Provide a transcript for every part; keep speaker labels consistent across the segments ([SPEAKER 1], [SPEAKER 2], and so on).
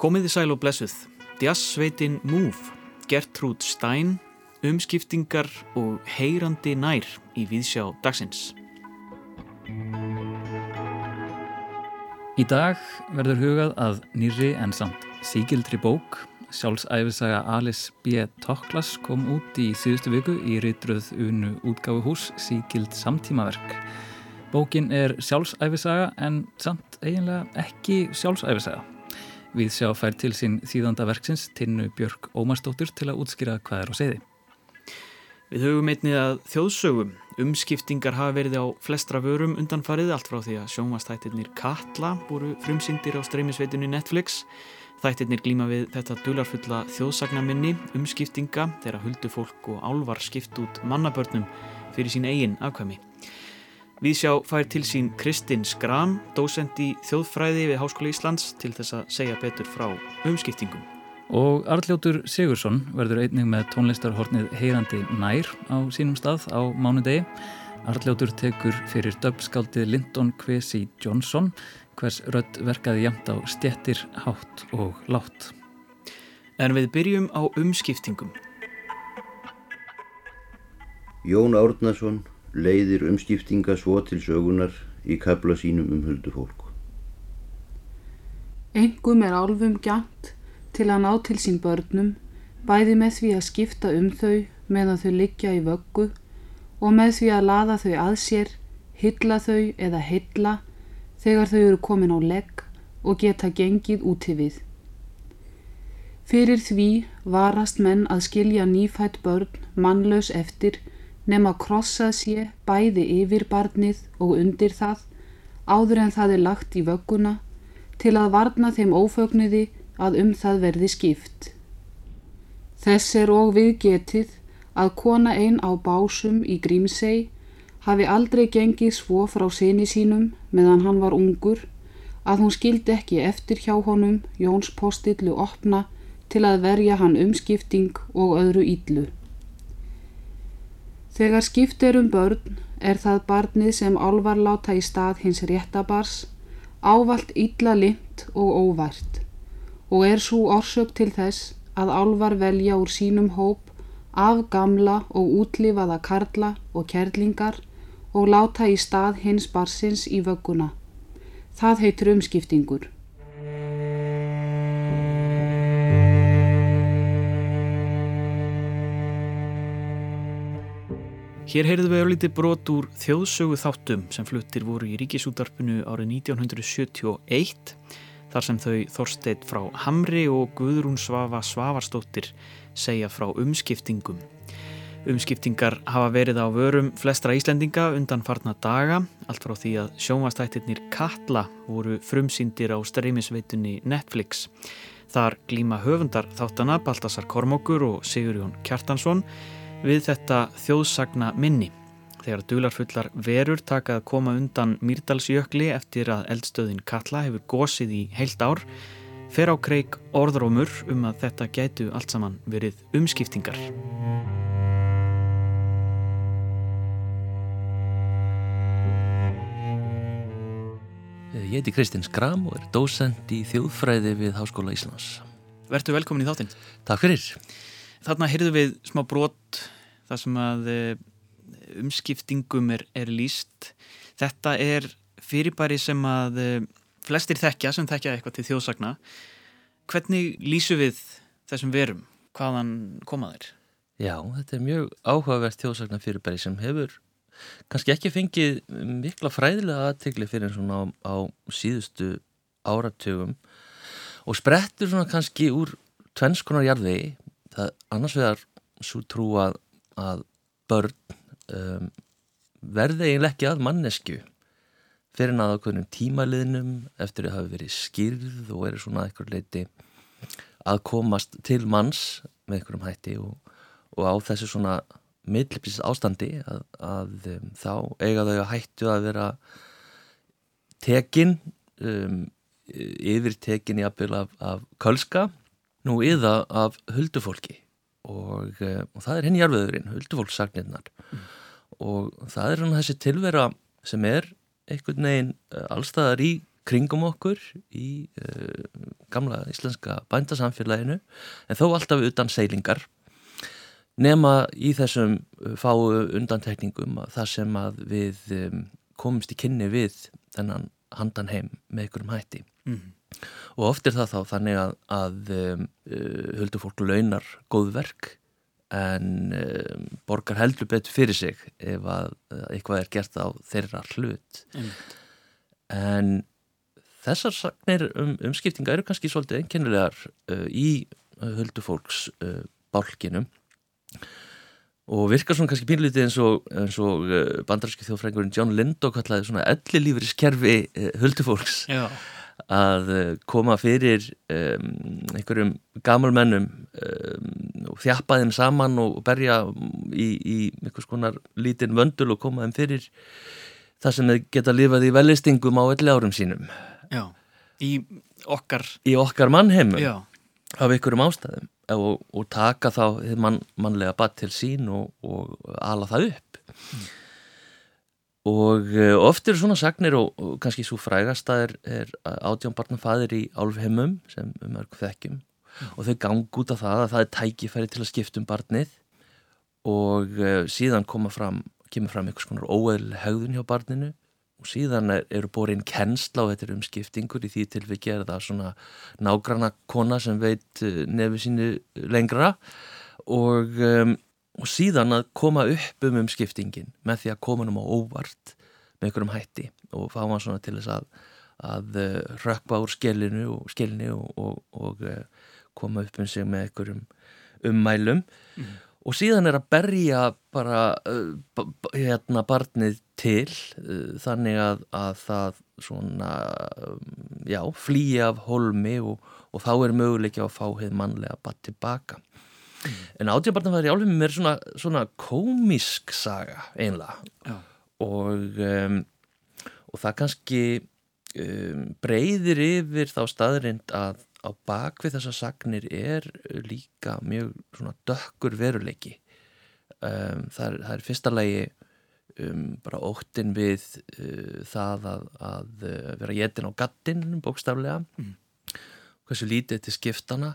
[SPEAKER 1] Komiði sæl og blessuð, jazzsveitin Move, Gertrúd Stein, umskiptingar og heyrandi nær í viðsjá dagsins.
[SPEAKER 2] Í dag verður hugað að nýri en samt síkildri bók. Sjálfsæfisaga Alice B. Toklas kom út í síðustu viku í reytröð unu útgáfuhús síkild samtímaverk. Bókin er sjálfsæfisaga en samt eiginlega ekki sjálfsæfisaga. Við sjá fær til sín þýðanda verksins Tinnu Björk Ómarsdóttur til að útskýra hvað er á segði.
[SPEAKER 1] Við höfum einnig að þjóðsögum. Umskiptingar hafa verið á flestra vörum undanfarið allt frá því að sjónvastættirnir Katla voru frumsýndir á streymisveitinu Netflix. Þættirnir glíma við þetta dularfulla þjóðsagnaminni, umskiptinga þegar huldufólk og álvar skipt út mannabörnum fyrir sín eigin afkvæmi. Viðsjá fær til sín Kristinn Skram, dósend í þjóðfræði við Háskóla Íslands til þess að segja betur frá umskiptingum.
[SPEAKER 2] Og Arljótur Sigursson verður einnig með tónlistarhornið heyrandi nær á sínum stað á mánudegi. Arljótur tekur fyrir döpskaldið Lyndon Kvesi Johnson, hvers rödd verkaði jæmt á stjettir, hátt og látt.
[SPEAKER 1] En við byrjum á umskiptingum.
[SPEAKER 3] Jón Árnason leiðir umskiptinga svo til sögunar í kabla sínum um huldufólk.
[SPEAKER 4] Engum er álfum gænt til að ná til sín börnum, bæði með því að skipta um þau meðan þau liggja í vöggu og með því að laða þau að sér, hylla þau eða hylla þegar þau eru komin á legg og geta gengið úti við. Fyrir því varast menn að skilja nýfætt börn mannlaus eftir nema krossað sé bæði yfir barnið og undir það áður en það er lagt í vögguna til að varna þeim ófögnuði að um það verði skipt. Þess er og við getið að kona einn á básum í Grímsei hafi aldrei gengið svo frá sinni sínum meðan hann var ungur að hún skildi ekki eftir hjá honum Jóns postillu opna til að verja hann umskipting og öðru ídlu. Þegar skipt er um börn er það barnið sem álvar láta í stað hins réttabars ávalt illa lind og óvært og er svo orsök til þess að álvar velja úr sínum hóp af gamla og útlifaða karla og kerlingar og láta í stað hins barsins í vögguna. Það heitur umskiptingur.
[SPEAKER 1] Hér heyrðum við örlíti brot úr þjóðsögu þáttum sem fluttir voru í ríkisútarpinu árið 1971 þar sem þau Þorsteit frá Hamri og Guðrún Svafa Svavarstóttir segja frá umskiptingum. Umskiptingar hafa verið á vörum flestra Íslendinga undan farna daga, allt frá því að sjónvastættirnir Katla voru frumsýndir á streymisveitunni Netflix. Þar glíma höfundar þáttana Baltasar Kormokur og Sigurjón Kjartansson við þetta þjóðsagna minni þegar dularfullar verur taka að koma undan Mýrdalsjökli eftir að eldstöðin Katla hefur gósið í heilt ár fer á kreik orðrómur um að þetta gætu allt saman verið umskiptingar.
[SPEAKER 5] Ég heiti Kristins Gram og er dósend í þjóðfræði við Háskóla Íslands.
[SPEAKER 1] Vertu velkomin í þáttinn.
[SPEAKER 5] Takk fyrir.
[SPEAKER 1] Þarna heyrðu við smá brot þar sem að eh, umskiptingum er, er líst. Þetta er fyrirbæri sem að eh, flestir þekkja sem þekkja eitthvað til þjóðsagna. Hvernig lýsu við þessum verum? Hvaðan koma þeir?
[SPEAKER 5] Já, þetta er mjög áhugavert þjóðsagna fyrirbæri sem hefur kannski ekki fengið mikla fræðilega aðtegli fyrir svona á, á síðustu áratugum og sprettur svona kannski úr tvennskonar jarðvegi það annars vegar svo trú að, að börn um, verði eiginlega ekki að mannesku fyrir að ákveðnum tímaliðnum eftir að hafa verið skýrð og verið svona eitthvað leiti að komast til manns með einhverjum hætti og, og á þessu svona millipsins ástandi að, að um, þá eiga þau að hættu að vera tekin um, yfir tekin í aðbyrja af, af kölska nú yða af huldufólki og, uh, og það er henni jarfiðurinn, huldufólkssagnirnar mm. og það er svona þessi tilvera sem er einhvern veginn uh, allstaðar í kringum okkur í uh, gamla íslenska bændasamfélaginu en þó alltaf utan seilingar nema í þessum fáu undantekningum þar sem að við um, komumst í kynni við þennan handan heim með ykkurum hætti mm. Og oft er það þá þannig að, að um, uh, huldufólk launar góðverk en um, borgar heldur betur fyrir sig ef að uh, eitthvað er gert á þeirra hlut mm. en þessar sagnir um umskiptinga eru kannski svolítið einkennilegar uh, í huldufólks uh, bálkinum og virkar svona kannski pínlítið eins og, eins og uh, bandaríski þjóðfrængurinn John Lindo kallaði svona ellilífuriskerfi huldufólks
[SPEAKER 1] Já.
[SPEAKER 5] Að uh, koma fyrir um, einhverjum gamalmennum um, og þjappa þeim saman og berja í, í einhvers konar lítinn vöndul og koma þeim fyrir það sem þeir geta lifað í velistingum á elli árum sínum.
[SPEAKER 1] Já, í okkar
[SPEAKER 5] í okkar mannheimum
[SPEAKER 1] Já,
[SPEAKER 5] af einhverjum ástæðum og, og taka þá mann, mannlega bat til sín og, og ala það upp. Mm. Og uh, oft eru svona sagnir og, og kannski svo frægasta er, átjánbarnafæðir í álfheimum sem um örgu þekkjum. Og þau gang út af það að það er tækifæri til að skipta um barnið. Og uh, síðan fram kemur fram einhvers konar óeðl hegðun hjá barninu. Og síðan er, eru borin kennsla og þetta er umskiptingur. Í því til við gerum það svona nágranna kona sem veit eh, nefið sínu lengra. Og, um, og síðan að koma upp um umskiptingin með því að koma um á óvart með einhverjum hætti og fá hann svona til þess að, að uh, rökpa úr skellinu og skellinu og, og, og uh, koma upp um sig með einhverjum ummælum mm og síðan er að berja bara uh, hérna barnið til þannig að, að það svona um, já, flýi af holmi og, og þá er möguleik að fá heið mannlega bara tilbaka. En átjábarnafæðir í álfum er svona, svona komisk saga einlega já. og um, og það kannski um, breyðir yfir þá staðrind að á bakvið þessar sagnir er líka mjög svona dökkur veruleiki um, það, er, það er fyrsta lagi um, bara óttin við uh, það að, að uh, vera jetin á gattin bókstaflega mm. hversu lítið til skiptana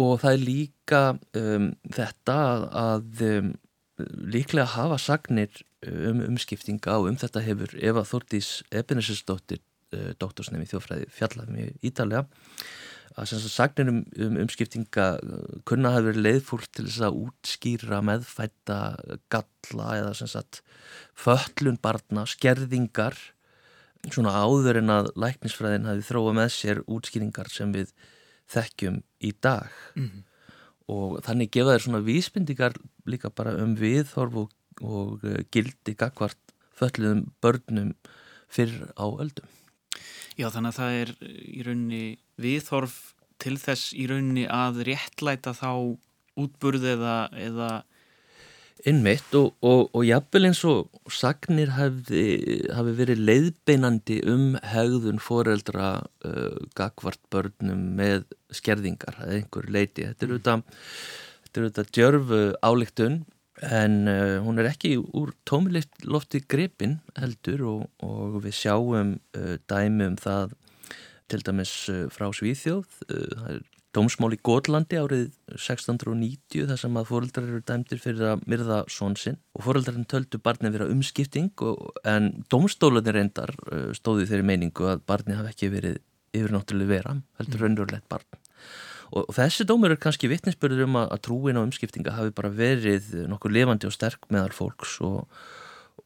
[SPEAKER 5] og það er líka um, þetta að, um, líklega hafa sagnir um umskiptinga og um þetta hefur Eva Þórtís Ebenesesdóttir uh, doktorsnefni þjófræði fjallaðum í Ítalega að sagnir um, um umskiptinga uh, kunna hafi verið leiðfúlt til þess að útskýra meðfætta galla eða sagt föllun barna, skerðingar svona áður en að læknisfræðin hafi þróa með sér útskýringar sem við þekkjum í dag mm -hmm. og þannig gefa þeir svona vísbindingar líka bara um viðhorf og, og uh, gildi gagvart föllum börnum fyrir á öldum
[SPEAKER 1] Já þannig að það er í rauninni viðhorf til þess í rauninni að réttlæta þá útburð eða, eða
[SPEAKER 5] innmitt og, og, og jafnvel eins og sagnir hafi, hafi verið leiðbeinandi um hegðun foreldra uh, gagvart börnum með skerðingar eða einhver leiti. Þetta er auðvitað, þetta er auðvitað djörfu álíktun en uh, hún er ekki úr tómilofti grepin heldur og, og við sjáum uh, dæmi um það til dæmis uh, frá Svíþjóð uh, það er dómsmál í Góðlandi árið 1690 þar sem að fóröldrar eru dæmtir fyrir að myrða svonsinn og fóröldrarinn töldu barnið vera umskipting og, en dómstólanir reyndar uh, stóði þeirri meiningu að barnið hafi ekki verið yfirnáttúrulega vera heldur mm. raunverulegt barn. Og, þessi dómur er kannski vittnesbörður um að, að trúin á umskiptinga hafi bara verið nokkur levandi og sterk meðal fólks og,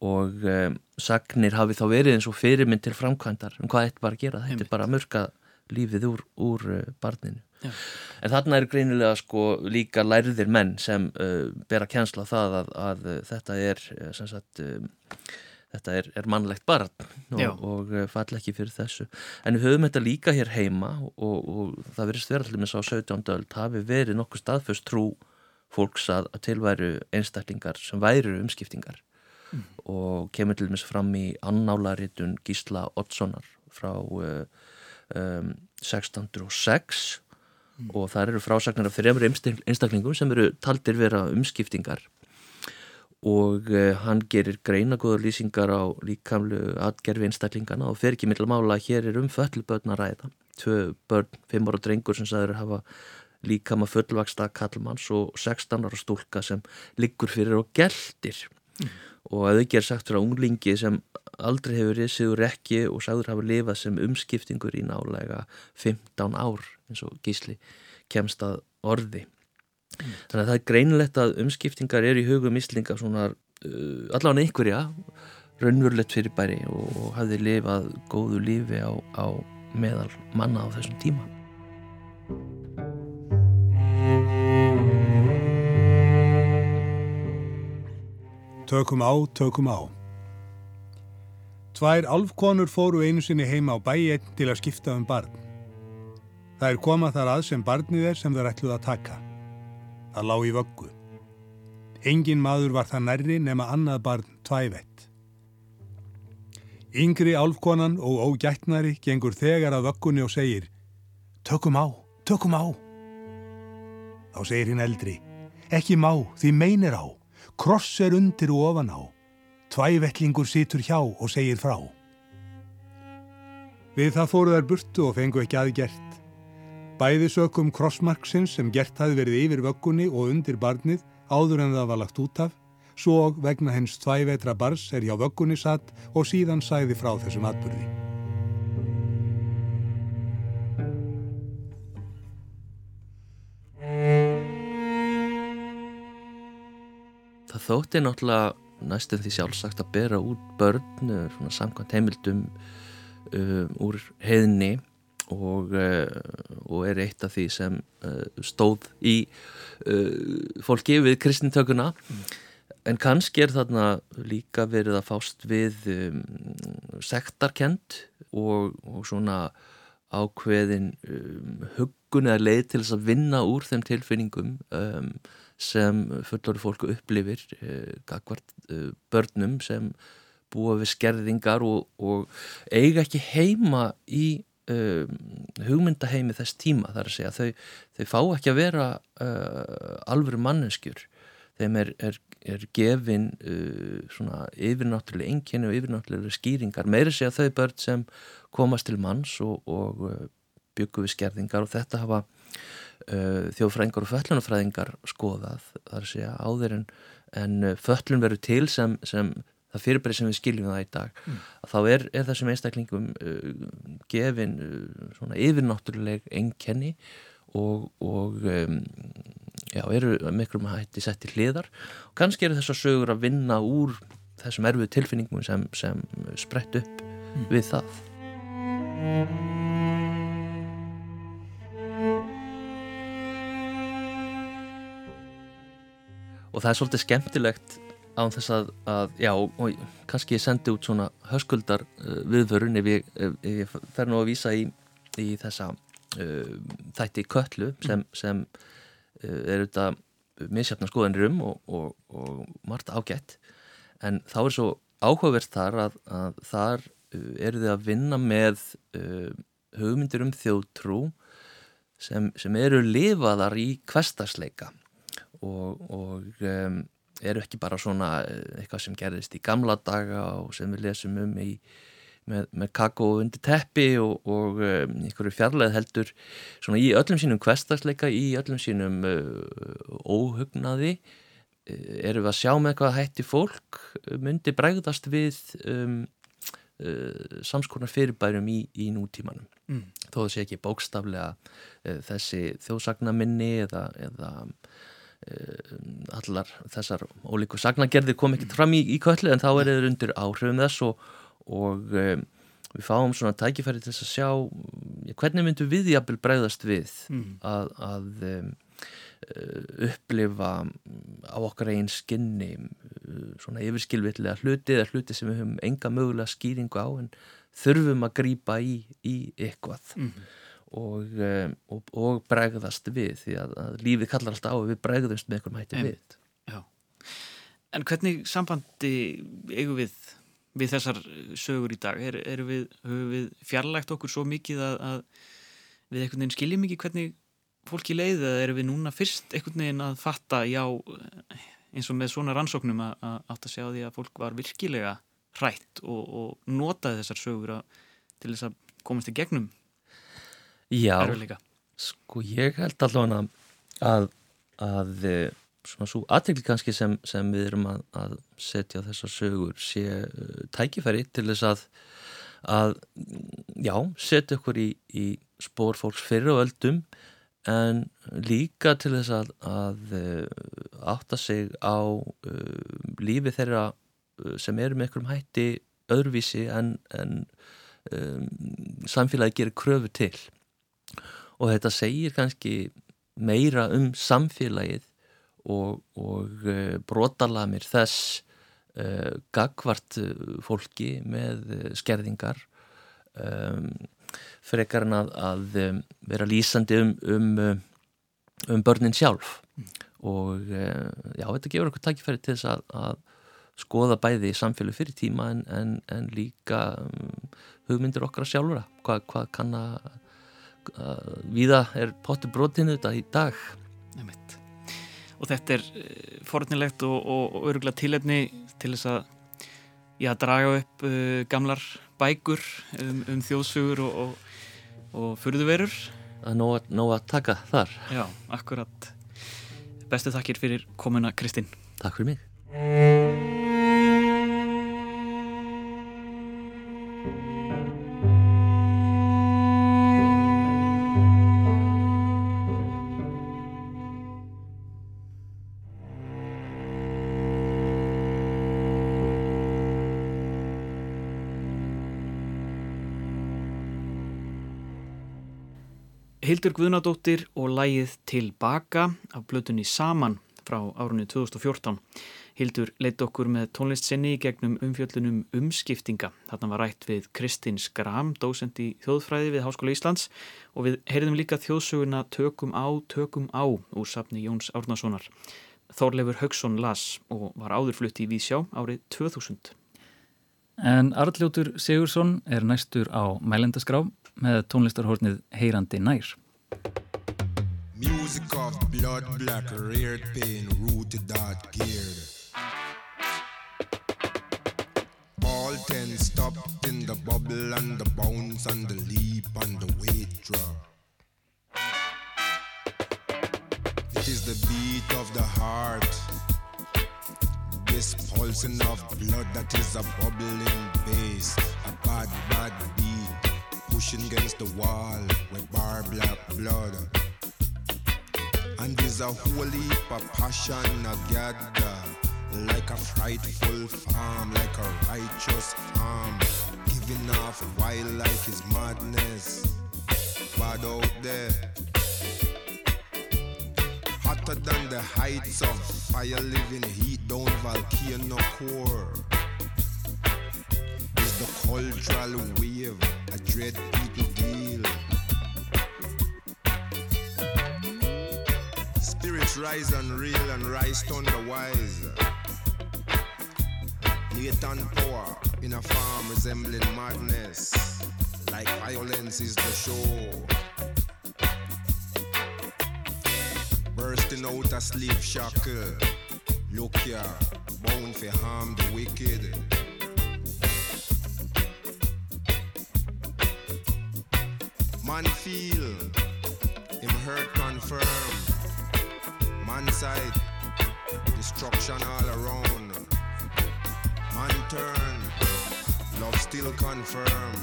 [SPEAKER 5] og um, sagnir hafi þá verið eins og fyrirmynd til framkvæmdar um hvað þetta bara gera, þetta er bara að mörka lífið úr, úr uh, barninu Já. en þarna eru greinilega sko líka lærðir menn sem uh, bera kjænsla það að, að, að þetta er sem sagt um, þetta er, er mannlegt barn og, og eh, fall ekki fyrir þessu en við höfum þetta líka hér heima og, og það verðist verið allir með sá 17. öld hafi verið nokkuð staðfjöst trú fólks að, að tilværu einstaklingar sem væri umskiptingar mm. og kemur til dæmis fram í annálaritun Gísla Oddssonar frá uh, um, 1606 mm. og það eru frásagnar af þremur einstaklingum sem eru taldir vera umskiptingar og uh, hann gerir greinagóður lýsingar á líkamlu atgerfi einstaklingana og fer ekki mittla mála að hér er um föllubötn að ræða tvö börn, fimm ára drengur sem sagður hafa líkama fullvaksta kallmanns og 16 ára stúlka sem liggur fyrir og geldir mm. og að þau ger sagt frá unglingi sem aldrei hefur riðsiður ekki og sagður hafa lifað sem umskiptingur í nálega 15 ár eins og gísli kemst að orði mm. þannig að það er greinlegt að umskiptingar er í hugum íslinga svona uh, allavega einhverja raunverulegt fyrir bæri og hafði lifað góðu lífi á, á meðal manna á þessum tíma
[SPEAKER 6] Tökum á, tökum á. Tvær alfkonur fóru einu sinni heima á bæi einn til að skipta um barn. Það er komað þar að sem barnið er sem þær ætluð að taka. Það lág í vöggu. Engin maður var það nærri nema annað barn tvævett. Yngri alfkonan og ógætnari gengur þegar að vöggunni og segir Tökum á, tökum á. Þá segir hinn eldri Ekki má, því meinir á. Kross er undir og ofan á. Tvævettlingur situr hjá og segir frá. Við það fóru þær burtu og fengu ekki aðgert. Bæði sökum krossmarksins sem gert hafi verið yfir vöggunni og undir barnið áður en það var lagt út af, svo vegna hens tvævetra bars er hjá vöggunni satt og síðan sæði frá þessum atbyrði.
[SPEAKER 5] Það þótti náttúrulega næstum því sjálfsagt að bera út börn eh, svona samkvæmt heimildum um, úr heiðni og, uh, og er eitt af því sem uh, stóð í uh, fólki við kristintökuna mm. en kannski er þarna líka verið að fást við um, sektarkend og, og svona ákveðin um, huggun eða leið til þess að vinna úr þeim tilfinningum um sem fullori fólku upplifir eh, gagvart eh, börnum sem búa við skerðingar og, og eiga ekki heima í uh, hugmyndaheimi þess tíma þar að segja. Þau, þau fá ekki að vera uh, alvöru manneskjur. Þeim er, er, er gefin uh, svona yfirnáttúrulega enginni og yfirnáttúrulega skýringar. Meiri segja þau börn sem komast til manns og, og byggu við skerðingar og þetta hafa uh, þjóðfræðingar og föllunafræðingar skoðað þar að segja áður en, en uh, föllun verður til sem, sem það fyrirbæri sem við skiljum það í dag mm. þá er, er þessum einstaklingum uh, gefin uh, svona yfirnáttúruleg engkenni og, og um, já, eru miklum að hætti sett í hliðar og kannski eru þessar sögur að vinna úr þessum erfið tilfinningum sem, sem sprett upp mm. við það og það er svolítið skemmtilegt án þess að, að já, og kannski ég sendi út svona höskuldar uh, viðvörun ef ég, ég fer nú að vísa í, í þessa uh, þætti köllu sem, sem uh, er auðvitað misjafna skoðanir um og, og, og margt ágætt. En þá er svo áhugavert þar að, að þar uh, eru þið að vinna með uh, hugmyndir um þjóðtrú sem, sem eru lifaðar í kvestarsleika og, og um, eru ekki bara svona eh, eitthvað sem gerðist í gamla daga og sem við lesum um í, með, með kakó undir teppi og, og um, einhverju fjarlæð heldur svona í öllum sínum kvestarsleika, í öllum sínum uh, óhugnaði uh, eru við að sjá með eitthvað hætti fólk myndi bregðast við um, uh, samskonar fyrirbærum í, í nútímanum mm. þó sé ekki bókstaflega þessi þjóðsagnaminni eða, eða Eh, allar þessar ólíku sagnagerðir kom ekkert fram í, í köllu en þá er þeir undir áhrifum þess og, og um, við fáum svona tækifæri til þess að sjá hvernig myndum við jafnvel bregðast við mm. að, að um, upplifa á okkar einn skinni svona yfirskilvillega hluti eða hluti sem við höfum enga mögulega skýringu á en þurfum að grýpa í, í eitthvað. Mm og, um, og, og bregðast við því að, að lífið kallar alltaf á við bregðumst með einhverjum hætti við. Já.
[SPEAKER 1] En hvernig sambandi eigum við við þessar sögur í dag? Er, er við, við fjarlægt okkur svo mikið að, að við einhvern veginn skiljum ekki hvernig fólki leiði eða eru við núna fyrst einhvern veginn að fatta já, eins og með svona rannsóknum að, að átt að segja á því að fólk var virkilega hrætt og, og notaði þessar sögur að, til þess að komast í gegnum
[SPEAKER 5] Já, sko ég held allavega að, að, eh, svona svo aðtegli kannski sem, sem við erum að, að setja þessar sögur sé uh, tækifæri til þess að að, já, setja okkur í, í spór fólks fyrir og öldum en líka til þess að, að uh, átta sig á uh, lífi þeirra sem eru með einhverjum hætti öðruvísi en, en um, samfélagi gerir kröfu til og þetta segir kannski meira um samfélagið og, og uh, brotalamir þess uh, gagvart uh, fólki með skerðingar. Um, frekar en að, að vera lýsandi um, um, um börnin sjálf. Og uh, já, þetta gefur okkur takkifæri til þess að, að skoða bæði samfélag fyrir tíma en, en, en líka um, hugmyndir okkar sjálfura hvað hva kann að viða er pottur brotinu þetta í dag
[SPEAKER 1] Einmitt. Og þetta er uh, fornilegt og, og, og öruglega tilefni til þess að já, draga upp uh, gamlar bækur um, um þjóðsugur og, og, og furðuverur.
[SPEAKER 5] að nóg, nóg að taka þar
[SPEAKER 1] Já, akkurat. Bestu þakkir fyrir komuna Kristinn.
[SPEAKER 5] Takk fyrir mig
[SPEAKER 1] Hildur Guðnadóttir og lægið Tilbaka af blötunni Saman frá árunni 2014. Hildur leitt okkur með tónlist sinni í gegnum umfjöllunum umskiptinga. Þarna var rætt við Kristinn Skram, dósend í þjóðfræði við Háskóla Íslands og við heyrðum líka þjóðsöguna Tökum á, tökum á úr safni Jóns Árnasonar. Þorleifur Haugsson las og var áðurflutti í Vísjá árið 2000.
[SPEAKER 2] En Arljótur Sigursson er næstur á mælendaskrá með tónlistarhornið Heyrandi nær.
[SPEAKER 7] Music of blood black, reared pain, rooted that geared. All ten stopped in the bubble and the bounce and the leap and the weight drop. It is the beat of the heart, this pulsing of blood that is a bubbling bass, a bad, bad pushing against the wall with bar black blood. And there's a whole heap of passion a gather Like a frightful farm, like a righteous farm Giving off wildlife is madness. Bad out there. Hotter than the heights of fire living heat down volcano core cultural wave a dread people deal Spirits rise unreal and rise thunder wise. Latent power in a farm resembling madness, like violence is the show. Bursting out a slave shackle, look here, bound for harm the wicked. Man feel, him hurt confirm. Man side, destruction all around. Man turn, love still confirm.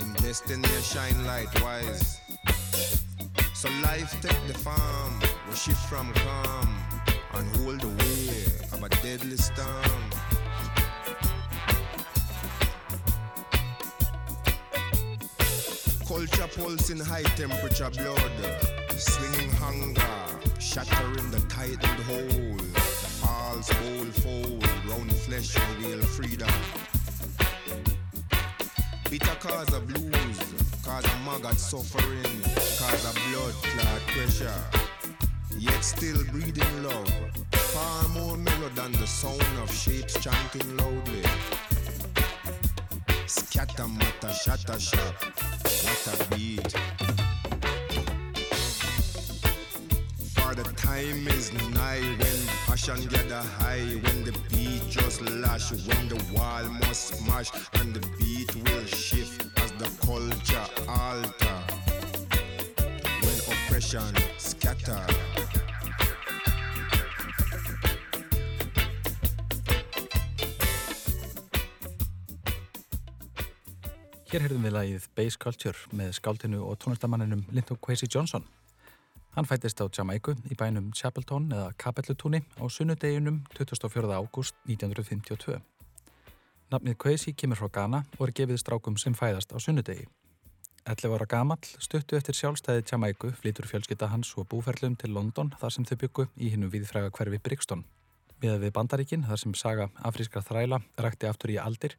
[SPEAKER 7] In destiny shine light wise. So life take the farm, we shift from calm and hold the way of a deadly storm. In high temperature blood, swinging hunger, shattering the tightened hole. The false whole fold, round flesh reveal freedom. Bitter cause of blues, cause of maggot suffering, cause of blood clot pressure. Yet still breathing love, far more mellow than the sound of shapes chanting loudly. Scatter matter, shatter shop, what a beat. For the time is nigh when passion gather high, when the beat just lash, when the wall must smash and the beat will shift as the culture alter. When oppression scatter.
[SPEAKER 8] Hér heyrðum við lagið Bass Culture með skáldinu og tónlistamanninum Linton Kwesi Johnson. Hann fættist á Jamaica í bænum Chapelton eða Kapellutúni á sunnudeginum 24. ágúst 1952. Nafnið Kwesi kemur frá Ghana og er gefið strákum sem fæðast á sunnudegi. 11 ára gamall stuttu eftir sjálfstæði Jamaica flýtur fjölskytta hans og búferlum til London þar sem þau byggu í hinnum viðfræga hverfi Brixton. Við við Bandaríkin þar sem saga afrískra þræla rækti aftur í aldir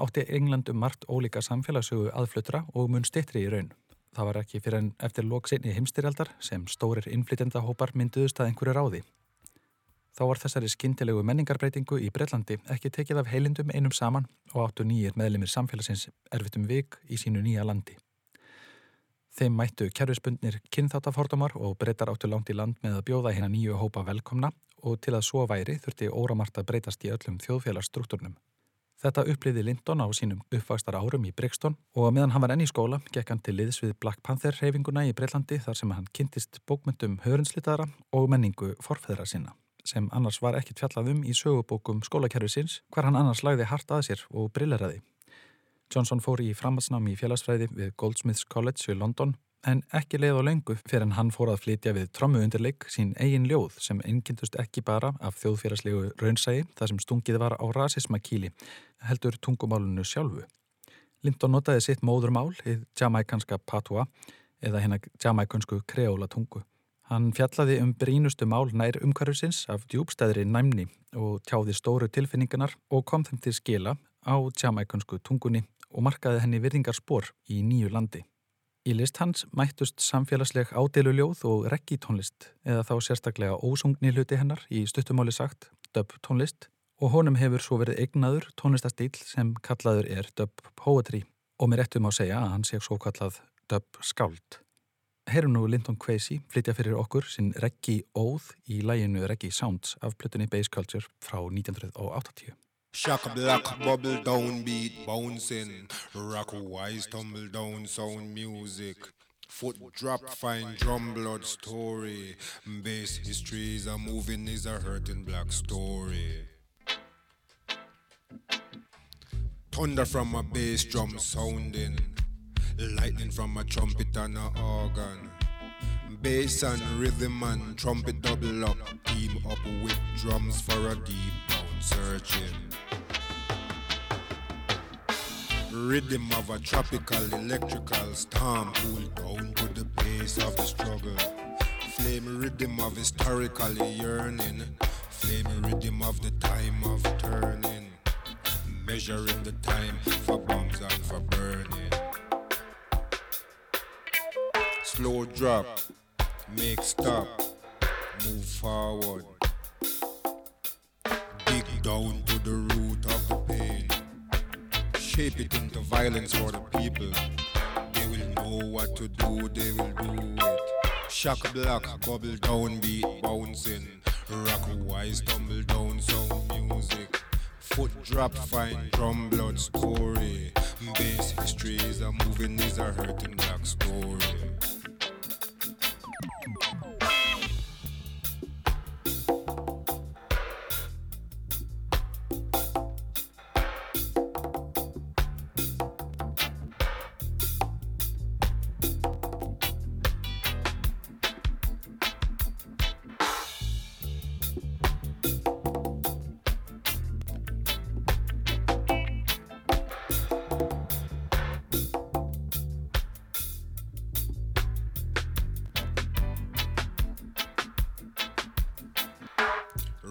[SPEAKER 8] átti England um margt ólíka samfélagssögu aðflutra og mun stittri í raun. Það var ekki fyrir en eftir loksinni heimstyrjaldar sem stórir innflytendahópar mynduðust að einhverju ráði. Þá var þessari skintilegu menningarbreytingu í Breitlandi ekki tekið af heilindum einum saman og áttu nýjir meðlimir samfélagsins erfitum vik í sínu nýja landi. Þeim mættu kerfisbundnir kynþáttafordumar og breytar áttu langt í land með að bjóða hérna nýju hópa velkomna og til að svo væri þurfti óramart að breytast í öllum þjóðfélagsstruktúrnum. Þetta uppliði Lindon á sínum uppvakstar árum í Brixton og meðan hann var enn í skóla gekk hann til liðs við Black Panther reyfinguna í Breitlandi þar sem hann kynntist bókmyndum hörunslitara og menningu forfæðra sinna sem annars var ekkit fjallað um í sögubókum skólakerfisins hver hann annars lagði hart að sér og brilleraði. Johnson fór í framhalsnámi í félagsfræði við Goldsmiths College í London en ekki leið á lengu fyrir en hann fór að flytja við trommu undirleik sín eigin ljóð sem einkindust ekki bara af þjóðfélagslegu raunsægi þar sem stungið var á rasisma kíli heldur tungumálunu sjálfu. Linton notaði sitt móðurmál í jamaikanska patua eða hérna jamaikansku kreóla tungu. Hann fjallaði um brínustu mál nær umhverfusins af djúbstæðri næmni og tjáði stóru tilfinningarnar og kom þeim til skila á jamaikansku tungunni og markaði henni virðingarspor í nýju landi. Í list hans mættust samfélagsleg ádéluljóð og reggitónlist eða þá sérstaklega ósungni hluti hennar í stuttumáli sagt dub tónlist og honum hefur svo verið eignaður tónlistastíl sem kallaður er dub poetry og mér ettum á að segja að hann sé svo kallað dub skáld. Heyrum nú Linton Kwesi flytja fyrir okkur sinn reggi óð í læginu Reggi Sounds af plötunni Bass Culture frá 1980.
[SPEAKER 7] Shock black bubble down beat bouncing. Rock wise tumble down sound music. Foot drop fine drum blood story. Bass history is a moving is a hurting black story. Thunder from a bass drum sounding. Lightning from a trumpet and a organ. Bass and rhythm and trumpet double up. Team up with drums for a deep Rhythm of a tropical electrical storm pulled down to the pace of the struggle. Flame rhythm of historical yearning. Flame rhythm of the time of turning. Measuring the time for bombs and for burning. Slow drop, make stop, move forward. Down to the root of the pain. Shape it into violence for the people. They will know what to do, they will do it. Shock block, bubble down, beat bouncing. Rock wise, tumble down, sound music. Foot drop, fine drum blood story. Bass is a moving, is a hurting black story.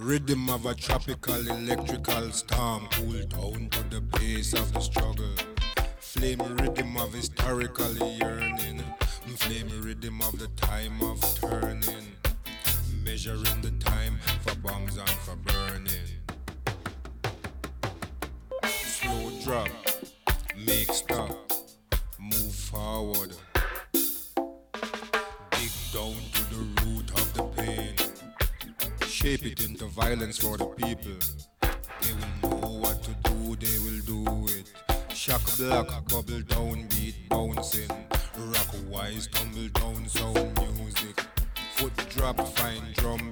[SPEAKER 7] Rhythm of a tropical electrical storm cool down to the pace of the struggle. Flame rhythm of historical yearning. Flame rhythm of the time of turning. Measuring the time for bombs and for burning. Slow drop, violence for the people. They will know what to do, they will do it. Shock black, bubble down, beat bouncing. Rock wise, tumble down, sound music. Foot drop, fine drum,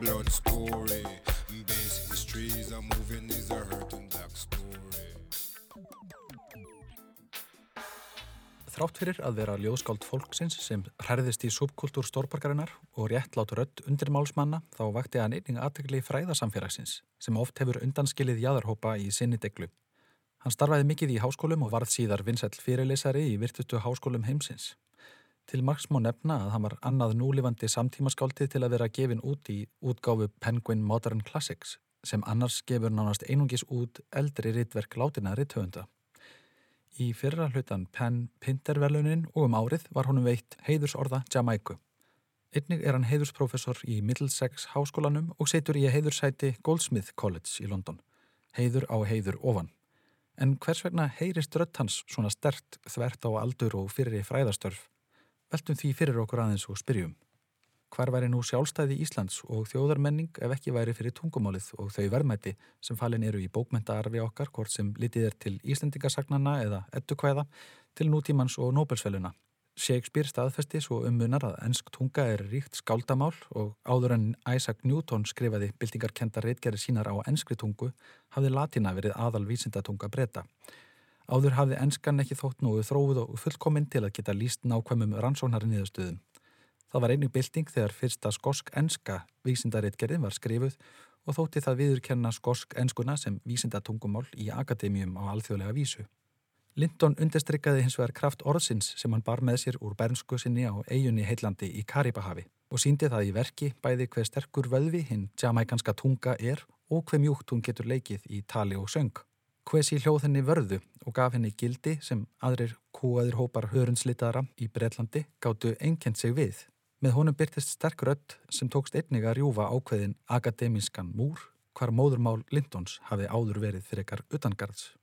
[SPEAKER 8] Þrátt fyrir að vera ljóðskáld fólksins sem hærðist í subkultúr stórparkarinnar og réttlátt rödd undir málsmanna þá vakti hann einning aðtegli fræðasamfélagsins sem oft hefur undanskilið jáðarhópa í sinni deglu. Hann starfaði mikið í háskólum og varð síðar vinsæll fyrirleysari í virtustu háskólum heimsins. Til margs má nefna að hann var annað núlifandi samtímaskáldi til að vera gefin út í útgáfu Penguin Modern Classics sem annars gefur nánast einungis út eldri rittverk látina ritthöfunda. Í fyrra hlutan Penn Pintervelunin og um árið var honum veitt heiðursorða Jamaiku. Einnig er hann heiðursprofessor í Middlesex háskólanum og setur í heiðursæti Goldsmith College í London. Heiður á heiður ofan. En hvers vegna heyrist rött hans svona stert þvert á aldur og fyrir í fræðastörf? Veltum því fyrir okkur aðeins og spyrjum. Hvar væri nú sjálfstæði Íslands og þjóðarmenning ef ekki væri fyrir tungumálið og þau verðmætti sem falin eru í bókmentaarfi okkar, hvort sem litið er til Íslandingasagnana eða ettukvæða, til nútímans og Nobelsveluna? Shakespeare staðfesti svo ummunar að ennsk tunga er ríkt skáldamál og áður en Isaac Newton skrifaði byltingarkenda reitgerði sínar á ennskri tungu hafði latina verið aðal vísindatunga breyta. Áður hafði ennskan ekki þótt nú þróið og fullkominn til að geta líst nákvæmum rannsóknari niðurstöðum. Það var einnig bylting þegar fyrsta skosk-enska vísindareitgerðin var skrifuð og þótti það viðurkenna skosk-enskuna sem vísindatungumál í akademíum á alþjóðlega vísu. Linton undirstrykkaði hins vegar kraft orðsins sem hann bar með sér úr bernsku sinni á eigunni heillandi í Karibahavi og síndi það í verki bæði hver sterkur vöðvi hinn jamaikanska tunga er og hver mjúkt hún getur leikið í tali og söng. Hvesi hljóð henni vörðu og gaf henni gildi sem aðrir kúaðir hópar hörunslitaðara í Breitlandi gáttu einkent sig við. Með honum byrtist sterk rött sem tókst einnig að rjúfa ákveðin akademískan múr hvar móðurmál Lintons hafi áður verið fyrir ekkar utangarðs.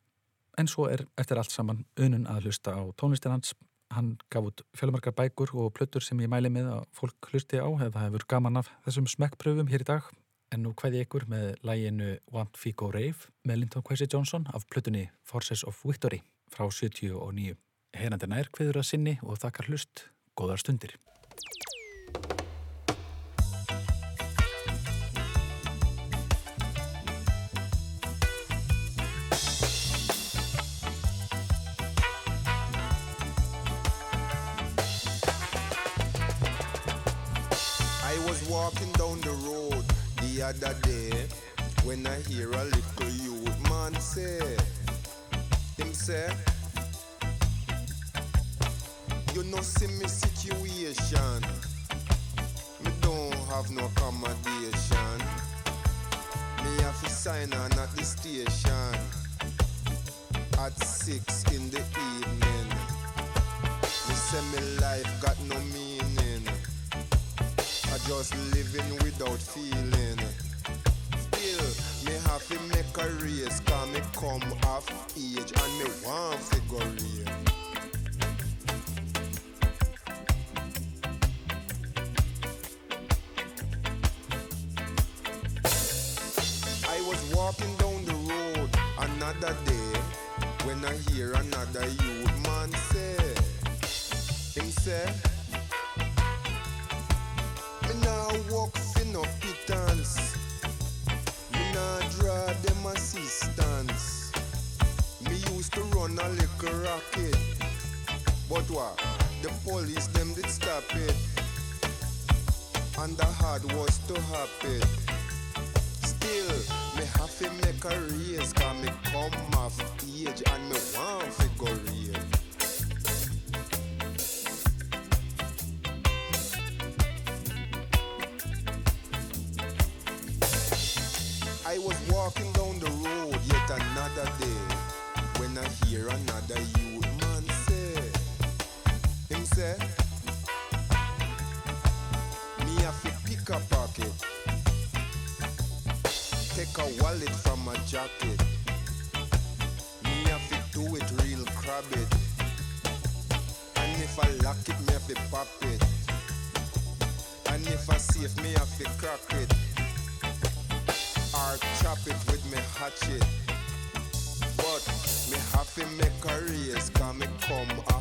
[SPEAKER 8] En svo er eftir allt saman unun að hlusta á tónlistin hans. Hann gaf út fjölumarkar bækur og plötur sem ég mæli með að fólk hlusti á eða hefur gaman af þessum smekkpröfum hér í dag. En nú hvaði ykkur með læginu Want Figo Rave með Linton Kwesi Johnson af plötunni Forces of Victory frá 79. Herandi nær hviður að sinni og þakkar hlust. Góðar stundir.
[SPEAKER 7] Other day when I hear a little youth man say, him say, you know see me situation, me don't have no accommodation, me have to sign on at the station at six in the evening. Me say me life got no meaning. I just living without feeling. Me make a race, cause me come off age and me want figure real. I was walking down the road another day when I hear another youth man say, him say, run a little rocket, but what? The police them did stop it, and the hard was to happen. Still, me have to make a race, cause me come off age and me want to go real. I was walking down the road yet another day when I hear another youth man say, him say, me have to pick a pocket, take a wallet from my jacket, me have to do it real crab it, and if I lock it, me have to pop it, and if I safe, me have to crack it. or chop it with me hatchet fi make a race, come it come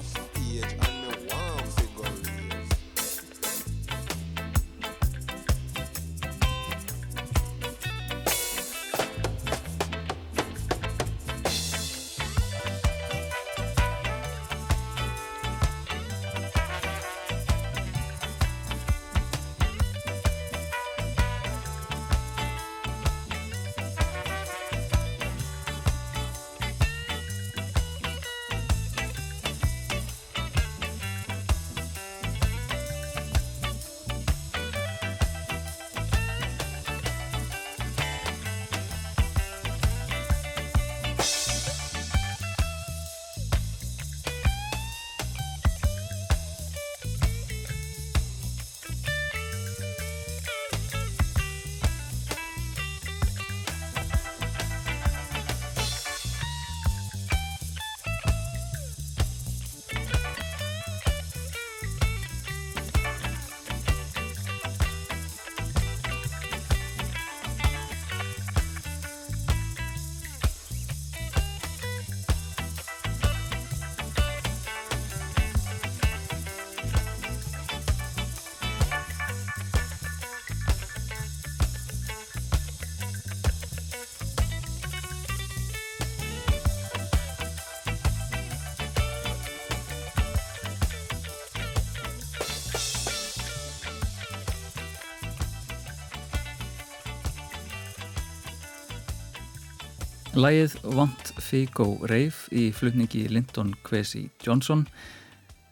[SPEAKER 2] Lægið Want Figo Reif í flutningi Linton Kwesi Johnson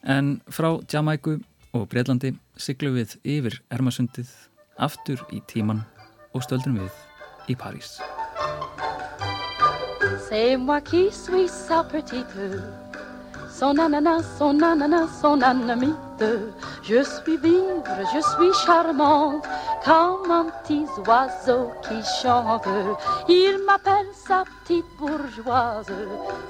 [SPEAKER 2] en frá Jamaiku og Breitlandi siglu við yfir Ermasundið aftur í tíman og stöldrum við í París.
[SPEAKER 9] C'est moi qui suis sa petite, son ananas, son ananas, son anamite. Je suis vive, je suis charmante, comme un petit oiseau qui chante. Il m'appelle sa petite bourgeoise,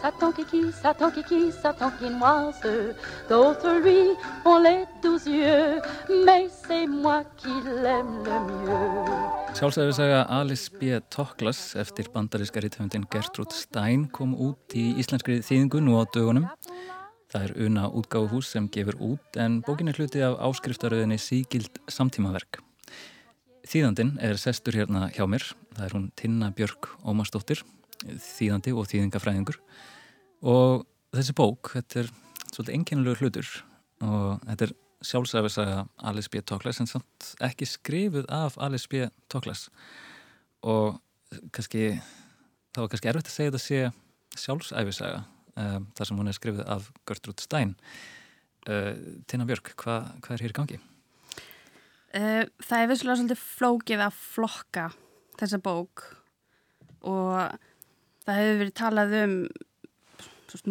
[SPEAKER 9] Satan kiki, Satan kiki, Satan quinoise. D'autres lui ont les douze yeux, mais c'est moi qui l'aime le mieux.
[SPEAKER 2] Sjálfsæfisaga Alice B. Toklas eftir bandaríska rithöfundin Gertrúd Stein kom út í íslenskri þýðingu nú á dögunum. Það er una útgáfuhús sem gefur út en bókin er hluti af áskriftaröðinni Sígild samtímaverk. Þýðandin er sestur hérna hjá mér. Það er hún Tinna Björk Ómarsdóttir, þýðandi og þýðingafræðingur. Og þessi bók, þetta er svolítið enginlegur hlutur og þetta er sjálfsæfisaga Alice B. Toklas en samt ekki skrifuð af Alice B. Toklas og kannski, það var kannski erfitt að segja þetta sé sjálfsæfisaga um, þar sem hún er skrifuð af Gertrúd Stein uh, Tina Björk, hva, hvað er hér í gangi?
[SPEAKER 10] Uh, það er vissulega svolítið flókið að flokka þessa bók og það hefur verið talað um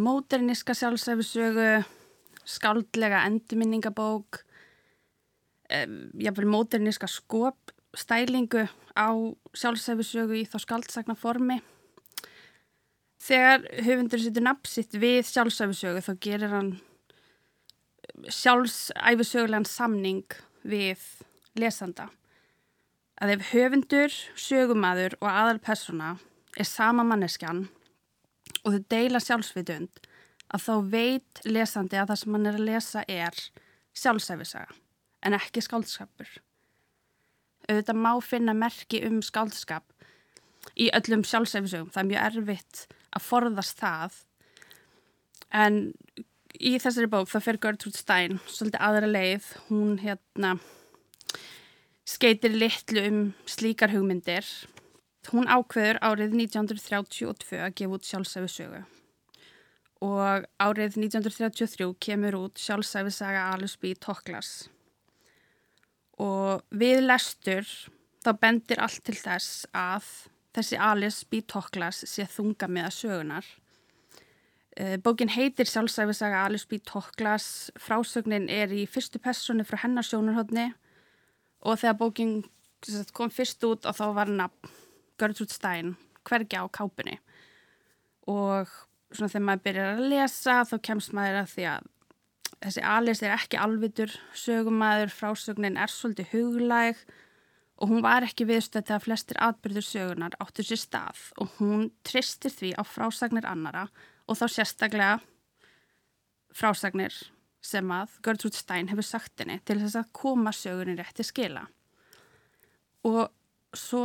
[SPEAKER 10] móterniska sjálfsæfisögu skáldlega endurminningabók um, jáfnvel móterniska skop stælingu á sjálfsæfisögu í þá skáldsagna formi þegar höfundur setur nafnsitt við sjálfsæfisögu þá gerir hann sjálfsæfisögulegan samning við lesanda að ef höfundur, sögumadur og aðalpersona er sama manneskjan og þau deila sjálfsvitund að þá veit lesandi að það sem hann er að lesa er sjálfsæfisaga en ekki skáldskapur. Auðvitað má finna merki um skáldskap í öllum sjálfsæfisögum. Það er mjög erfitt að forðast það en í þessari bók það fer Gertrúd Stein svolítið aðra leið. Hún hérna skeitir litlu um slíkar hugmyndir. Hún ákveður árið 1932 að gefa út sjálfsæfi sögu og árið 1933 kemur út sjálfsæfisaga B. Toklas og við lestur þá bendir allt til þess að þessi B. Toklas sé þunga með að sögunar. Bókin heitir sjálfsæfisaga B. Toklas, frásögnin er í fyrstu personu frá hennar sjónarhóttni og þegar bókin kom fyrst út og þá var nafn Gertrúd Stein hvergi á kápunni. Og svona þegar maður byrjar að lesa þá kemst maður að því að þessi Alice er ekki alvitur sögumæður, frásögnin er svolítið huglæg og hún var ekki viðstöð þegar flestir atbyrður sögunar áttur sér stað og hún tristir því á frásagnir annara og þá sérstaklega frásagnir sem að Gertrude Stein hefur sagt henni til þess að koma sögunin rétti skila. Og svo,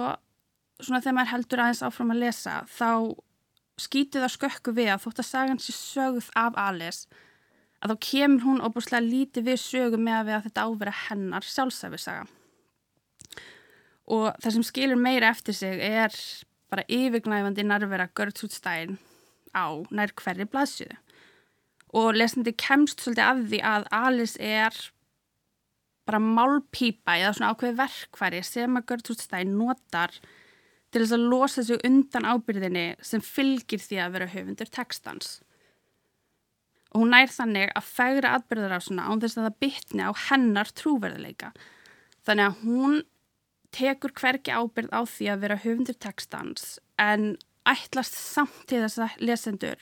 [SPEAKER 10] svona þegar maður heldur aðeins áfram að lesa, þá skýtið á skökku við að þótt að sagan sér sögð af Alice, að þá kemur hún óbúslega lítið við sögu með að við að þetta ávera hennar sjálfsæfisaga. Og það sem skilur meira eftir sig er bara yfirgnæfandi nærvera Gertrude Stein á nær hverri blaðsjöðu og lesandi kemst svolítið af því að Alice er bara málpípa eða svona ákveði verkværi sem að Gertrude Stein notar til þess að losa sig undan ábyrðinni sem fylgir því að vera höfundur textans. Og hún nær þannig að fægra atbyrðar á svona án þess að það bytni á hennar trúverðileika. Þannig að hún tekur hverki ábyrð á því að vera höfundur textans en ætlast samt til þess að lesendur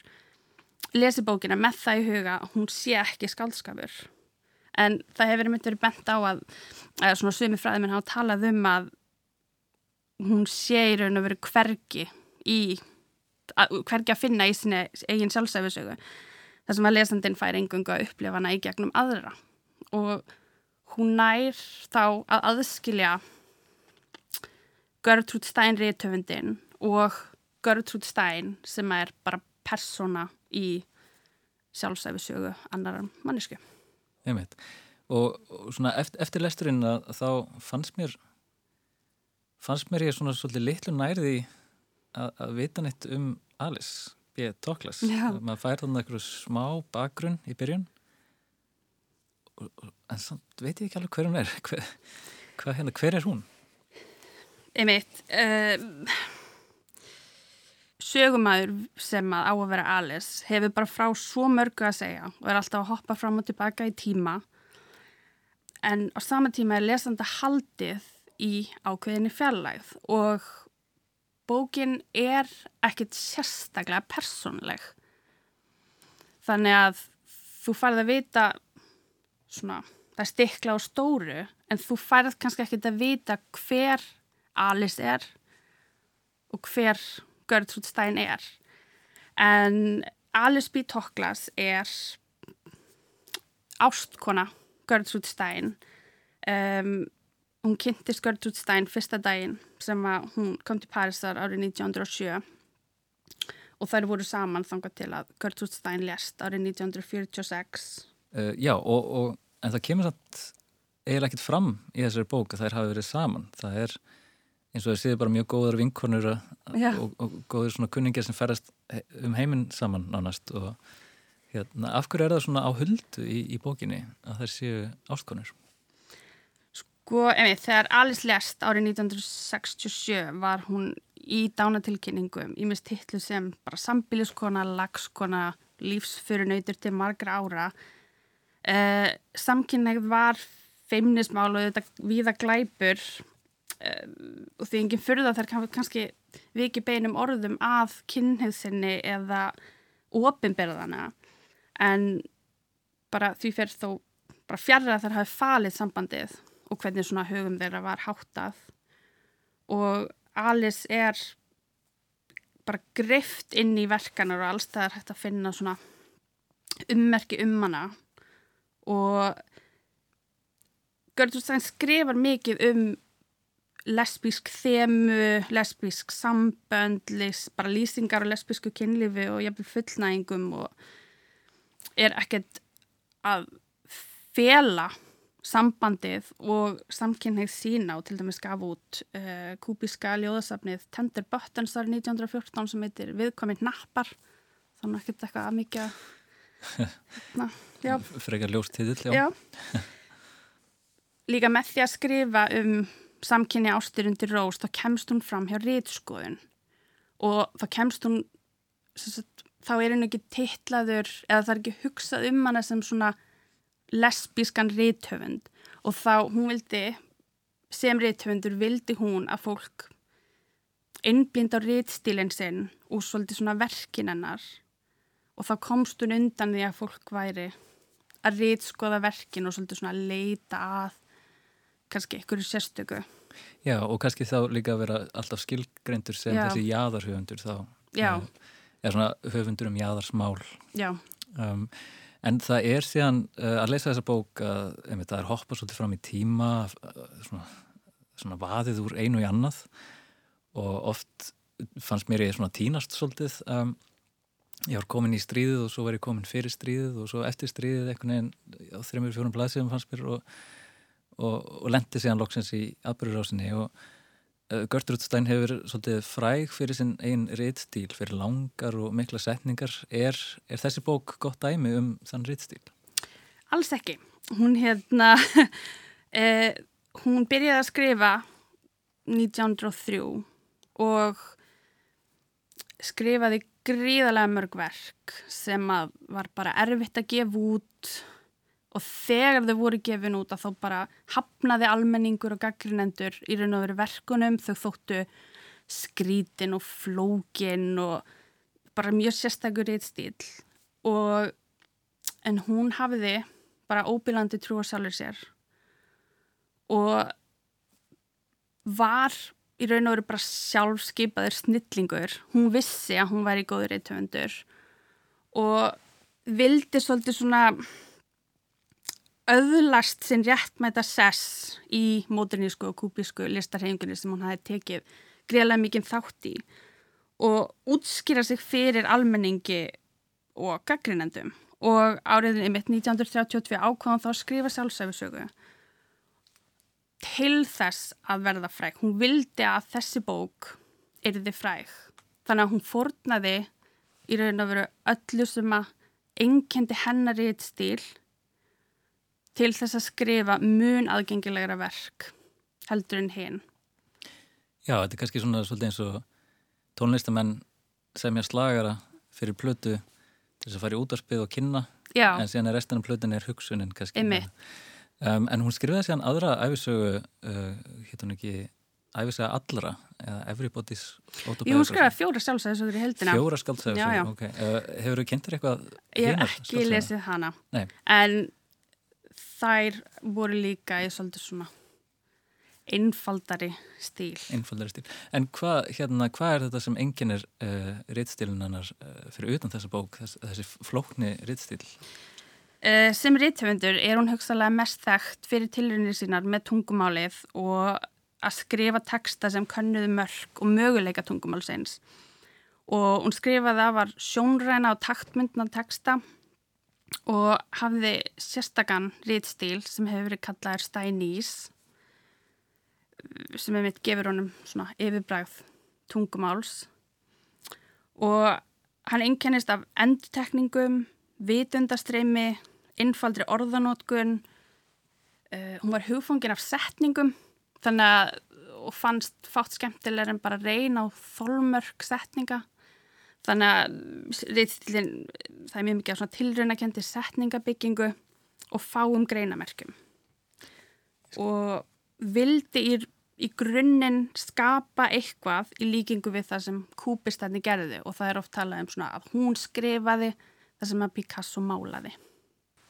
[SPEAKER 10] lesi bókina með það í huga að hún sé ekki skaldskapur en það hefur myndið verið bent á að, að svona sumi fræðiminn hafa talað um að hún sé í raun og veru hvergi í að, hvergi að finna í sinni eigin sjálfsæfisögu þar sem að lesandin fær engunga að upplifa hana í gegnum aðra. Og hún nær þá að aðskilja Gertrude Stein réttöfundin og Gertrude Stein sem er bara persóna í sjálfsæfisögu annar mannesku.
[SPEAKER 2] Einmitt. Og, og svona eftir, eftir lesturinn að þá fannst mér fannst mér ég svona svolítið litlu nærði að, að vita neitt um Alice B. Toklas. maður fær þannig eitthvað smá bakgrunn í byrjun og, en samt veit ég ekki alveg hver hún er hver, hver, hérna, hver er hún?
[SPEAKER 10] Einmitt uh, sögumæður sem að á að vera Alice hefur bara frá svo mörgu að segja og er alltaf að hoppa fram og tilbaka í tíma. En á sama tíma er lesanda haldið í ákveðinni fjallægð og bókin er ekkit sérstaklega personleg þannig að þú farið að vita svona, það er stikla á stóru en þú farið kannski ekkit að vita hver Alice er og hver Gertrude Stein er. En Alice B. Toklas er ástkona Gertrude Stein. Um, hún kynntist Gertrude Stein fyrsta daginn sem að hún kom til Parísar árið 1907 og þær voru saman þangað til að Gertrude Stein lest árið 1946. Uh,
[SPEAKER 2] já, og, og, en það kemur satt eiginlega ekkit fram í þessari bók að þær hafi verið saman. Það er eins og það séður bara mjög góðar vinkonur og, og góður svona kunningir sem ferast um heiminn saman nánast og hérna, af hverju er það svona á huldu í, í bókinni að það séu ástkonur?
[SPEAKER 10] Sko, ef þegar Alice lest árið 1967 var hún í dánatilkynningum í mist hitlu sem bara sambiliskona, lagskona, lífsfyrirnautur til margra ára. Eh, samkynnegð var feimnismál og þetta viða glæpur og því enginn fyrða þær kannski viki beinum orðum að kynniðsynni eða ofinberðana en bara því fyrir þó bara fjarrra þar hafi falið sambandið og hvernig svona hugum þeirra var háttað. Og Alice er bara greift inn í verkanar og alls það er hægt að finna svona ummerki um hana. Og Gerdur Stein skrifar mikið um lesbísk þemu, lesbísk sambönd, les, bara lýsingar og lesbísku kynlifi og jafnveg fullnægingum og er ekkert að fela sambandið og samkynneið sína og til dæmis gaf út uh, kúbíska ljóðasafnið Tender Buttons árið 1914 sem heitir Viðkominn nappar þannig ekkert eitthvað að mikið
[SPEAKER 2] Frekar ljóstiðil,
[SPEAKER 10] Líka með því að skrifa um samkynni ástur undir rós þá kemst hún fram hjá rítskoðun og þá kemst hún sagt, þá er henni ekki tillaður eða það er ekki hugsað um hana sem svona lesbískan ríthöfund og þá hún vildi sem ríthöfundur vildi hún að fólk innblind á rítstílinn sinn og svolítið svona verkin hennar. Og þá komst hún undan því að fólk væri að rítskoða verkin og svolítið svona leita að kannski einhverju sérstöku
[SPEAKER 2] Já, og kannski þá líka að vera alltaf skilgreindur sem
[SPEAKER 10] Já.
[SPEAKER 2] þessi jaðarhöfundur þá.
[SPEAKER 10] Já.
[SPEAKER 2] Eða svona höfundur um jaðarsmál.
[SPEAKER 10] Já,
[SPEAKER 2] Um, en það er síðan uh, að lesa þessa bók að einmitt, það er hoppa svolítið fram í tíma, uh, svona, svona vaðið úr einu í annað og oft fannst mér ég svona tínast svolítið. Um, ég var komin í stríðið og svo var ég komin fyrir stríðið og svo eftir stríðið einhvern veginn á þreymur fjórum blaðsíðum fannst mér og og, og lendi síðan loksins í atbyrjurásinni og uh, Gertrud Stein hefur svolítið fræg fyrir sinn einn ritstíl, fyrir langar og mikla setningar. Er, er þessi bók gott dæmi um þann ritstíl?
[SPEAKER 10] alls ekki. Hún hérna, eh, hún byrjaði að skrifa 1903 og skrifaði gríðarlega mörg verk sem að var bara erfitt að gefa út og þegar þau voru gefin út að þá bara hafnaði almenningur og gaggrinendur í raun og veru verkunum, þau þóttu skrítin og flókin og bara mjög sérstakur ritstíl og en hún hafiði bara óbílandi trú á sjálfur sér. Og var í raun og veru bara sjálfskeipaður snillingur. Hún vissi að hún væri góður reytöfundur og vildi svolítið svona öðlast sinn réttmæta sess í módernísku og kúbísku listarhefingunni sem hún hafi tekið greiðlega mikið þátt í og útskýra sig fyrir almenningi og gaggrinendum og áriðin mitt 1932 ákváðan þá skrifa sjálfsæfisögu til þess að verða fræk. Hún vildi að þessi bók erði fræk. Þannig að hún fórnaði í raun að veru öllu sem að einkendi hennar í eitt stíl til þess að skrifa mun aðgengilegra verk heldur en hinn.
[SPEAKER 2] Já, þetta er kannski svona svolítið eins og tónlistamenn semja slagara fyrir plötu til þess að fara í útarspið og kynna
[SPEAKER 10] Já.
[SPEAKER 2] en síðan er restan af plötunni er hugsunin kannski. Um, en hún skrifaði síðan aðra æfisögu, uh, hétt hún ekki æfisaga allra eða Everybody's Autobiography.
[SPEAKER 10] Jú, hún skrifaði fjóra sjálfsæðisögur í heldina.
[SPEAKER 2] Fjóra
[SPEAKER 10] Já, já.
[SPEAKER 2] skaldsaðisögur, ok. Uh, hefur þú kynntir eitthvað
[SPEAKER 10] Ég hef ekki lesið hana.
[SPEAKER 2] Nei.
[SPEAKER 10] En þær voru líka í svolítið svona einfaldari stíl.
[SPEAKER 2] Einfaldari stíl. En hvað hérna, hva er þetta sem enginn er uh, ritstílun hennar uh, fyrir utan þessa bók, þess, þessi flókni ritstíl?
[SPEAKER 10] Uh, sem rithöfundur er hún hugsalega mest þekkt fyrir tilrunir sínar með tungumálið og að skrifa texta sem könnuðu mörg og möguleika tungumálsins. Og hún skrifaði að var sjónræna og taktmyndna texta og hafði sérstakann ritstíl sem hefur verið kallaður Steinís sem er mitt gefur honum svona yfirbræð tungumáls. Og hann einkennist af endtekningum, vitundastreimi, innfaldri orðanótkun, uh, hún var hugfangin af setningum þannig að og fannst fátt skemmtilegur en bara reyna á þolmörk setninga þannig að reyðstilin, það er mjög mikið af svona tilraunakendi setningabyggingu og fáum greinamerkjum. Og vildi í, í grunninn skapa eitthvað í líkingu við það sem kúpistætni gerði og það er oft talað um svona að hún skrifaði það sem að Picasso málaði.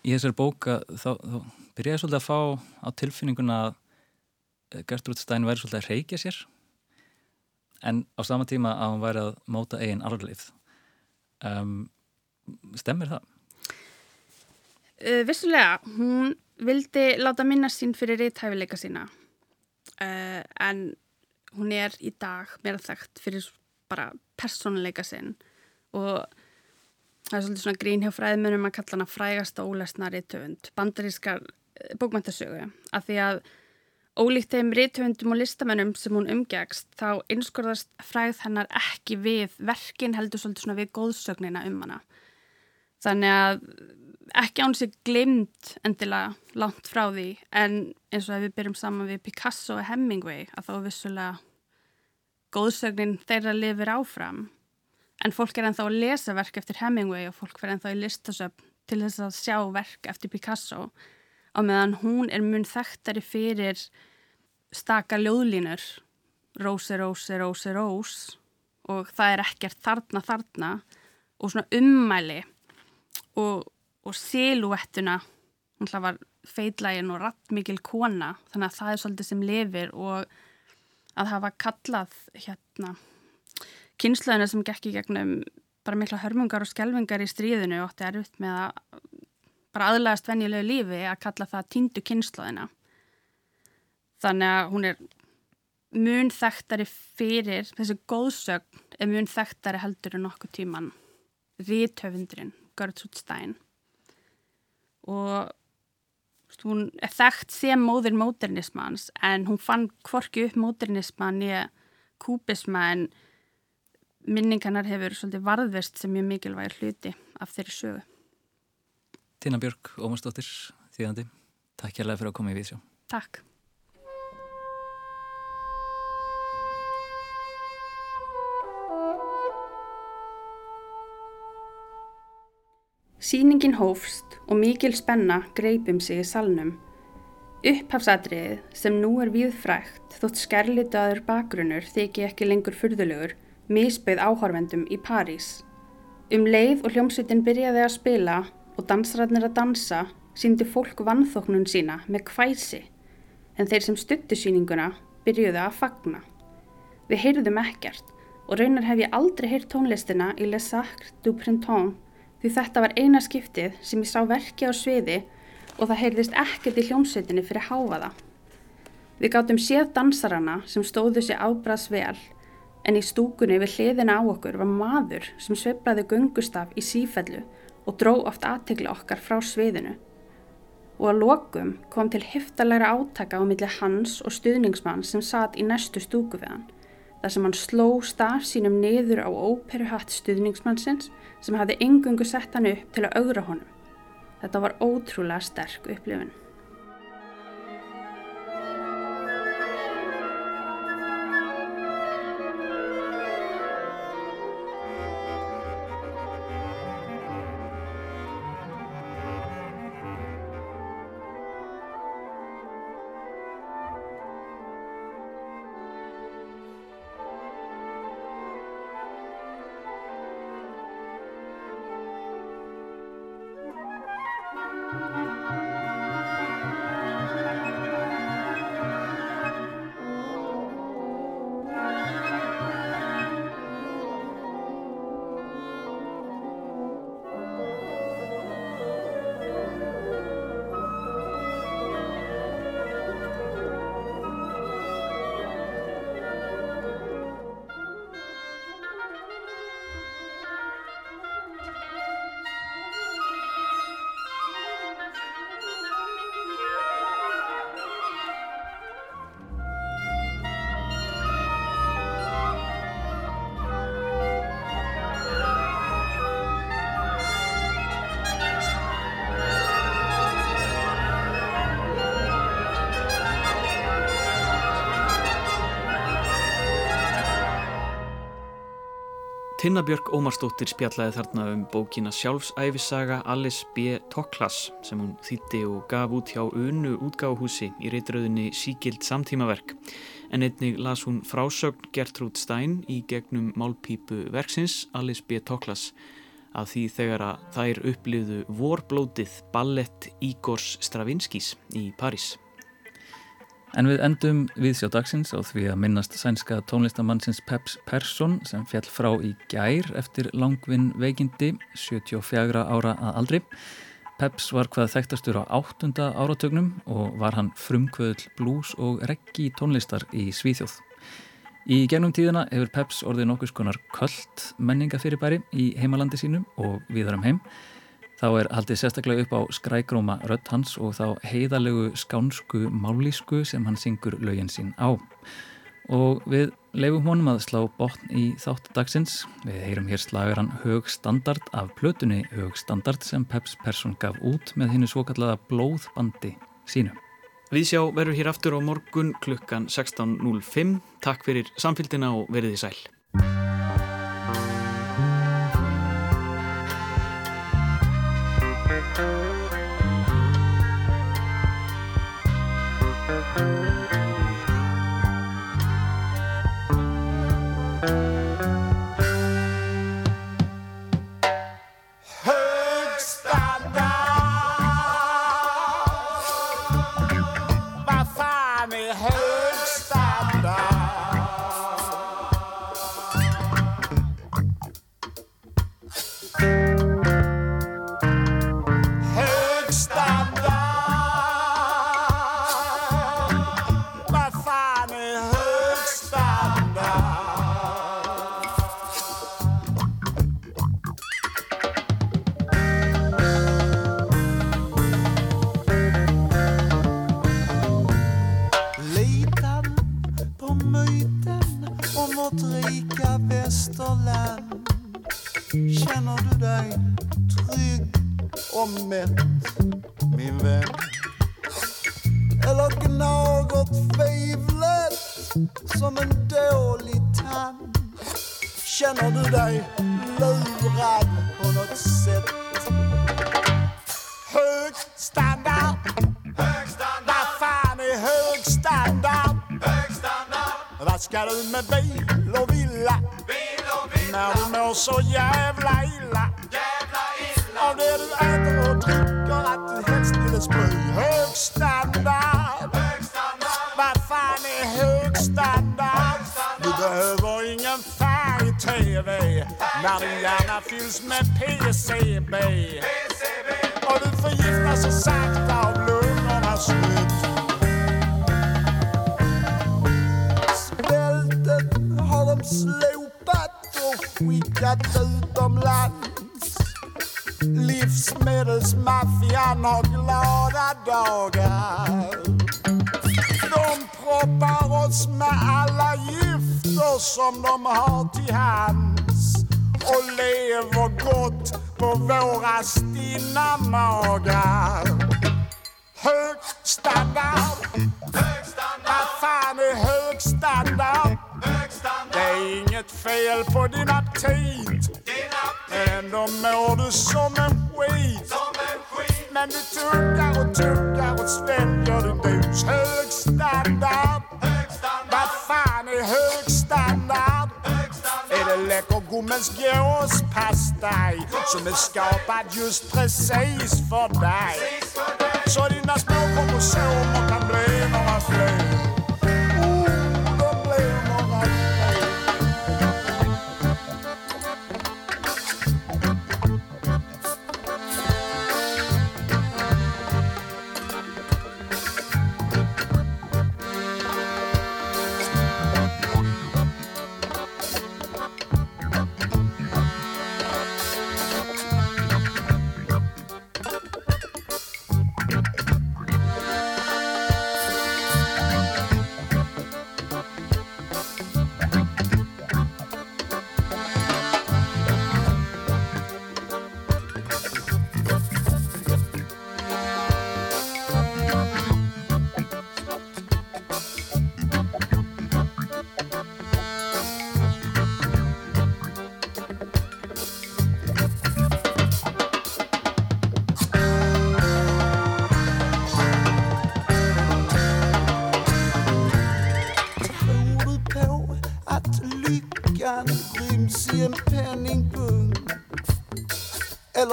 [SPEAKER 2] Í þessari bóka þá, þá byrjaði svolítið að fá á tilfinninguna að Gertrúd Stein væri svolítið að reykja sér en á sama tíma að hún væri að móta eigin arfleif. Um, stemmir það?
[SPEAKER 10] Uh, vissulega, hún vildi láta minna sín fyrir reythæfileika sína uh, en hún er í dag meira þekkt fyrir bara persónuleika sinn og það er svolítið svona grín hjá fræðmönum að kalla hana frægasta ólesna reythöfund, bandarískar uh, bókmæntasögu, af því að ólíkt þeim reythöfundum og listamennum sem hún umgegst þá einskorðast fræð hennar ekki við verkin heldur svolítið svona við góðsögnina um hana. Þannig að ekki án sér glimmt endilega langt frá því en eins og ef við byrjum saman við Picasso og Hemingway að þá vissulega góðsögnin þeirra lifir áfram en fólk er ennþá að lesa verk eftir Hemingway og fólk fer ennþá í listasöfn til þess að sjá verk eftir Picasso á meðan hún er mun þekktari fyrir staka ljóðlínur. Rósi, Rósi, Rósi, Rós og það er ekkert þarna, þarna. Og svona ummæli og, og siluettuna hún hlað var feitlægin og rattmikil kona. Þannig að það er svolítið sem lifir og að hafa kallað hérna kynnslöðinu sem gekk í gegnum bara mikla hörmungar og skelvingar í stríðinu og ótti erfitt með að bara aðlægast venjulegu lífi að kalla það týndu kynnslöðina. Þannig að hún er mun þekktari fyrir, þessi góðsögn er mun þekktari heldur en nokkuð tíman rítöfundurinn, Stein og hún er þekkt sem móðir módernismans en hún fann kvorki upp módernisman í kúbisma en minningarnar hefur svolítið varðvist sem mjög mikilvægir hluti af þeirri sögu.
[SPEAKER 2] Tina Björk, Ómarsdóttir, þýðandi, takk kærlega fyrir að koma í vísjó.
[SPEAKER 10] Takk. Sýningin hófst og mikil spenna greipum sig í salnum. Upphafsadriðið sem nú er viðfrækt þótt skerlitaður bakgrunnur þykji ekki lengur fyrðulegur misbeið áhorfendum í París. Um leið og hljómsveitin byrjaði að spila og dansræðnir að dansa síndi fólk vannþóknun sína með kvæsi en þeir sem stuttu síninguna byrjuði að fagna. Við heyrðum ekkert og raunar hef ég aldrei heyrt tónlistina í Les Sacres du Printemps því þetta var eina skiptið sem ég sá verki á sviði og það heyrðist ekkert í hljómsveitinni fyrir háfaða. Við gáttum séð dansarana sem stóðu sér ábras vel en í stúkunni við hliðina á okkur var maður sem sveiplaði gungustaf í sífellu og dró oft aðtegla okkar frá sviðinu. Og að lokum kom til heftalega átaka á milli hans og stuðningsmann sem satt í næstu stúku við hann þar sem hann sló staf sínum niður á óperuhatt stuðningsmannsins sem hafði engungu sett hann upp til að augra honum. Þetta var ótrúlega sterk upplifun.
[SPEAKER 1] Tinnabjörg Ómarsdóttir spjallaði þarna um bókina Sjálfsæfisaga Alice B. Toklas sem hún þýtti og gaf út hjá Unu útgáhúsi í reytröðinni Síkild samtímaverk en einnig las hún frásögn Gertrúd Stein í gegnum málpípu verksins Alice B. Toklas að því þegar að þær upplifðu vorblótið ballett Ígors Stravinskís í París.
[SPEAKER 2] En við endum við sjá dagsins á því að minnast sænska tónlistamannsins Peps Persson sem fjall frá í gær eftir langvinn veikindi 74 ára að aldri. Peps var hvað þekktastur á áttunda áratögnum og var hann frumkvöðl blues og reggi tónlistar í Svíþjóð. Í gegnum tíðina hefur Peps orðið nokkus konar köllt menningafyrirbæri í heimalandi sínum og viðarum heim Þá er haldið sérstaklega upp á skrækróma rött hans og þá heiðalegu skánsku málísku sem hann syngur lögin sín á. Og við leifum honum að slá botn í þátt dagsins. Við heyrum hér slagaran högstandard af plötunni högstandard sem Peps Persson gaf út með hennu svo kallaða blóðbandi sínu.
[SPEAKER 1] Við sjá verður hér aftur á morgun klukkan 16.05. Takk fyrir samfélgina og verið í sæl.
[SPEAKER 11] Högstandard Livsmedelsmaffian har glada dagar. De proppar oss med alla gifter som de har till hands och lever gott på våra stinna magar. Hög standard. Hög standard. Fan är hög standard? Hög standard. Det är inget fel på din aptit. Ändå mår du som en skit. Som en skit. Men du tuggar och tuggar och sväljer din dus. Hög standard. Läckergommens gåspastej som är skapad just precis för dig? Så dina små kromosomer kan bli några fler.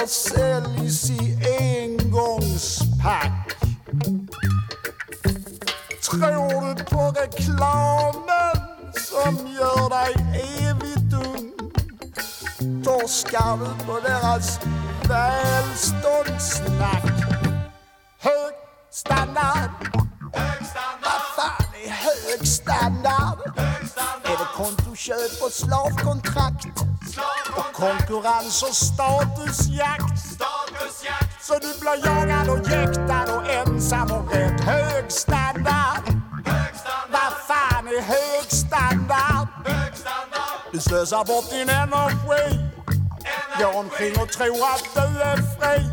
[SPEAKER 11] never said, you see. Konkurrens och statusjakt? Statusjakt. Så du blir jagad och jäktad och ensam och rädd. Hög standard. Hög standard. Vad fan är hög standard? Hög standard. Du slösar bort din energi. Går omkring och tror att du är fri.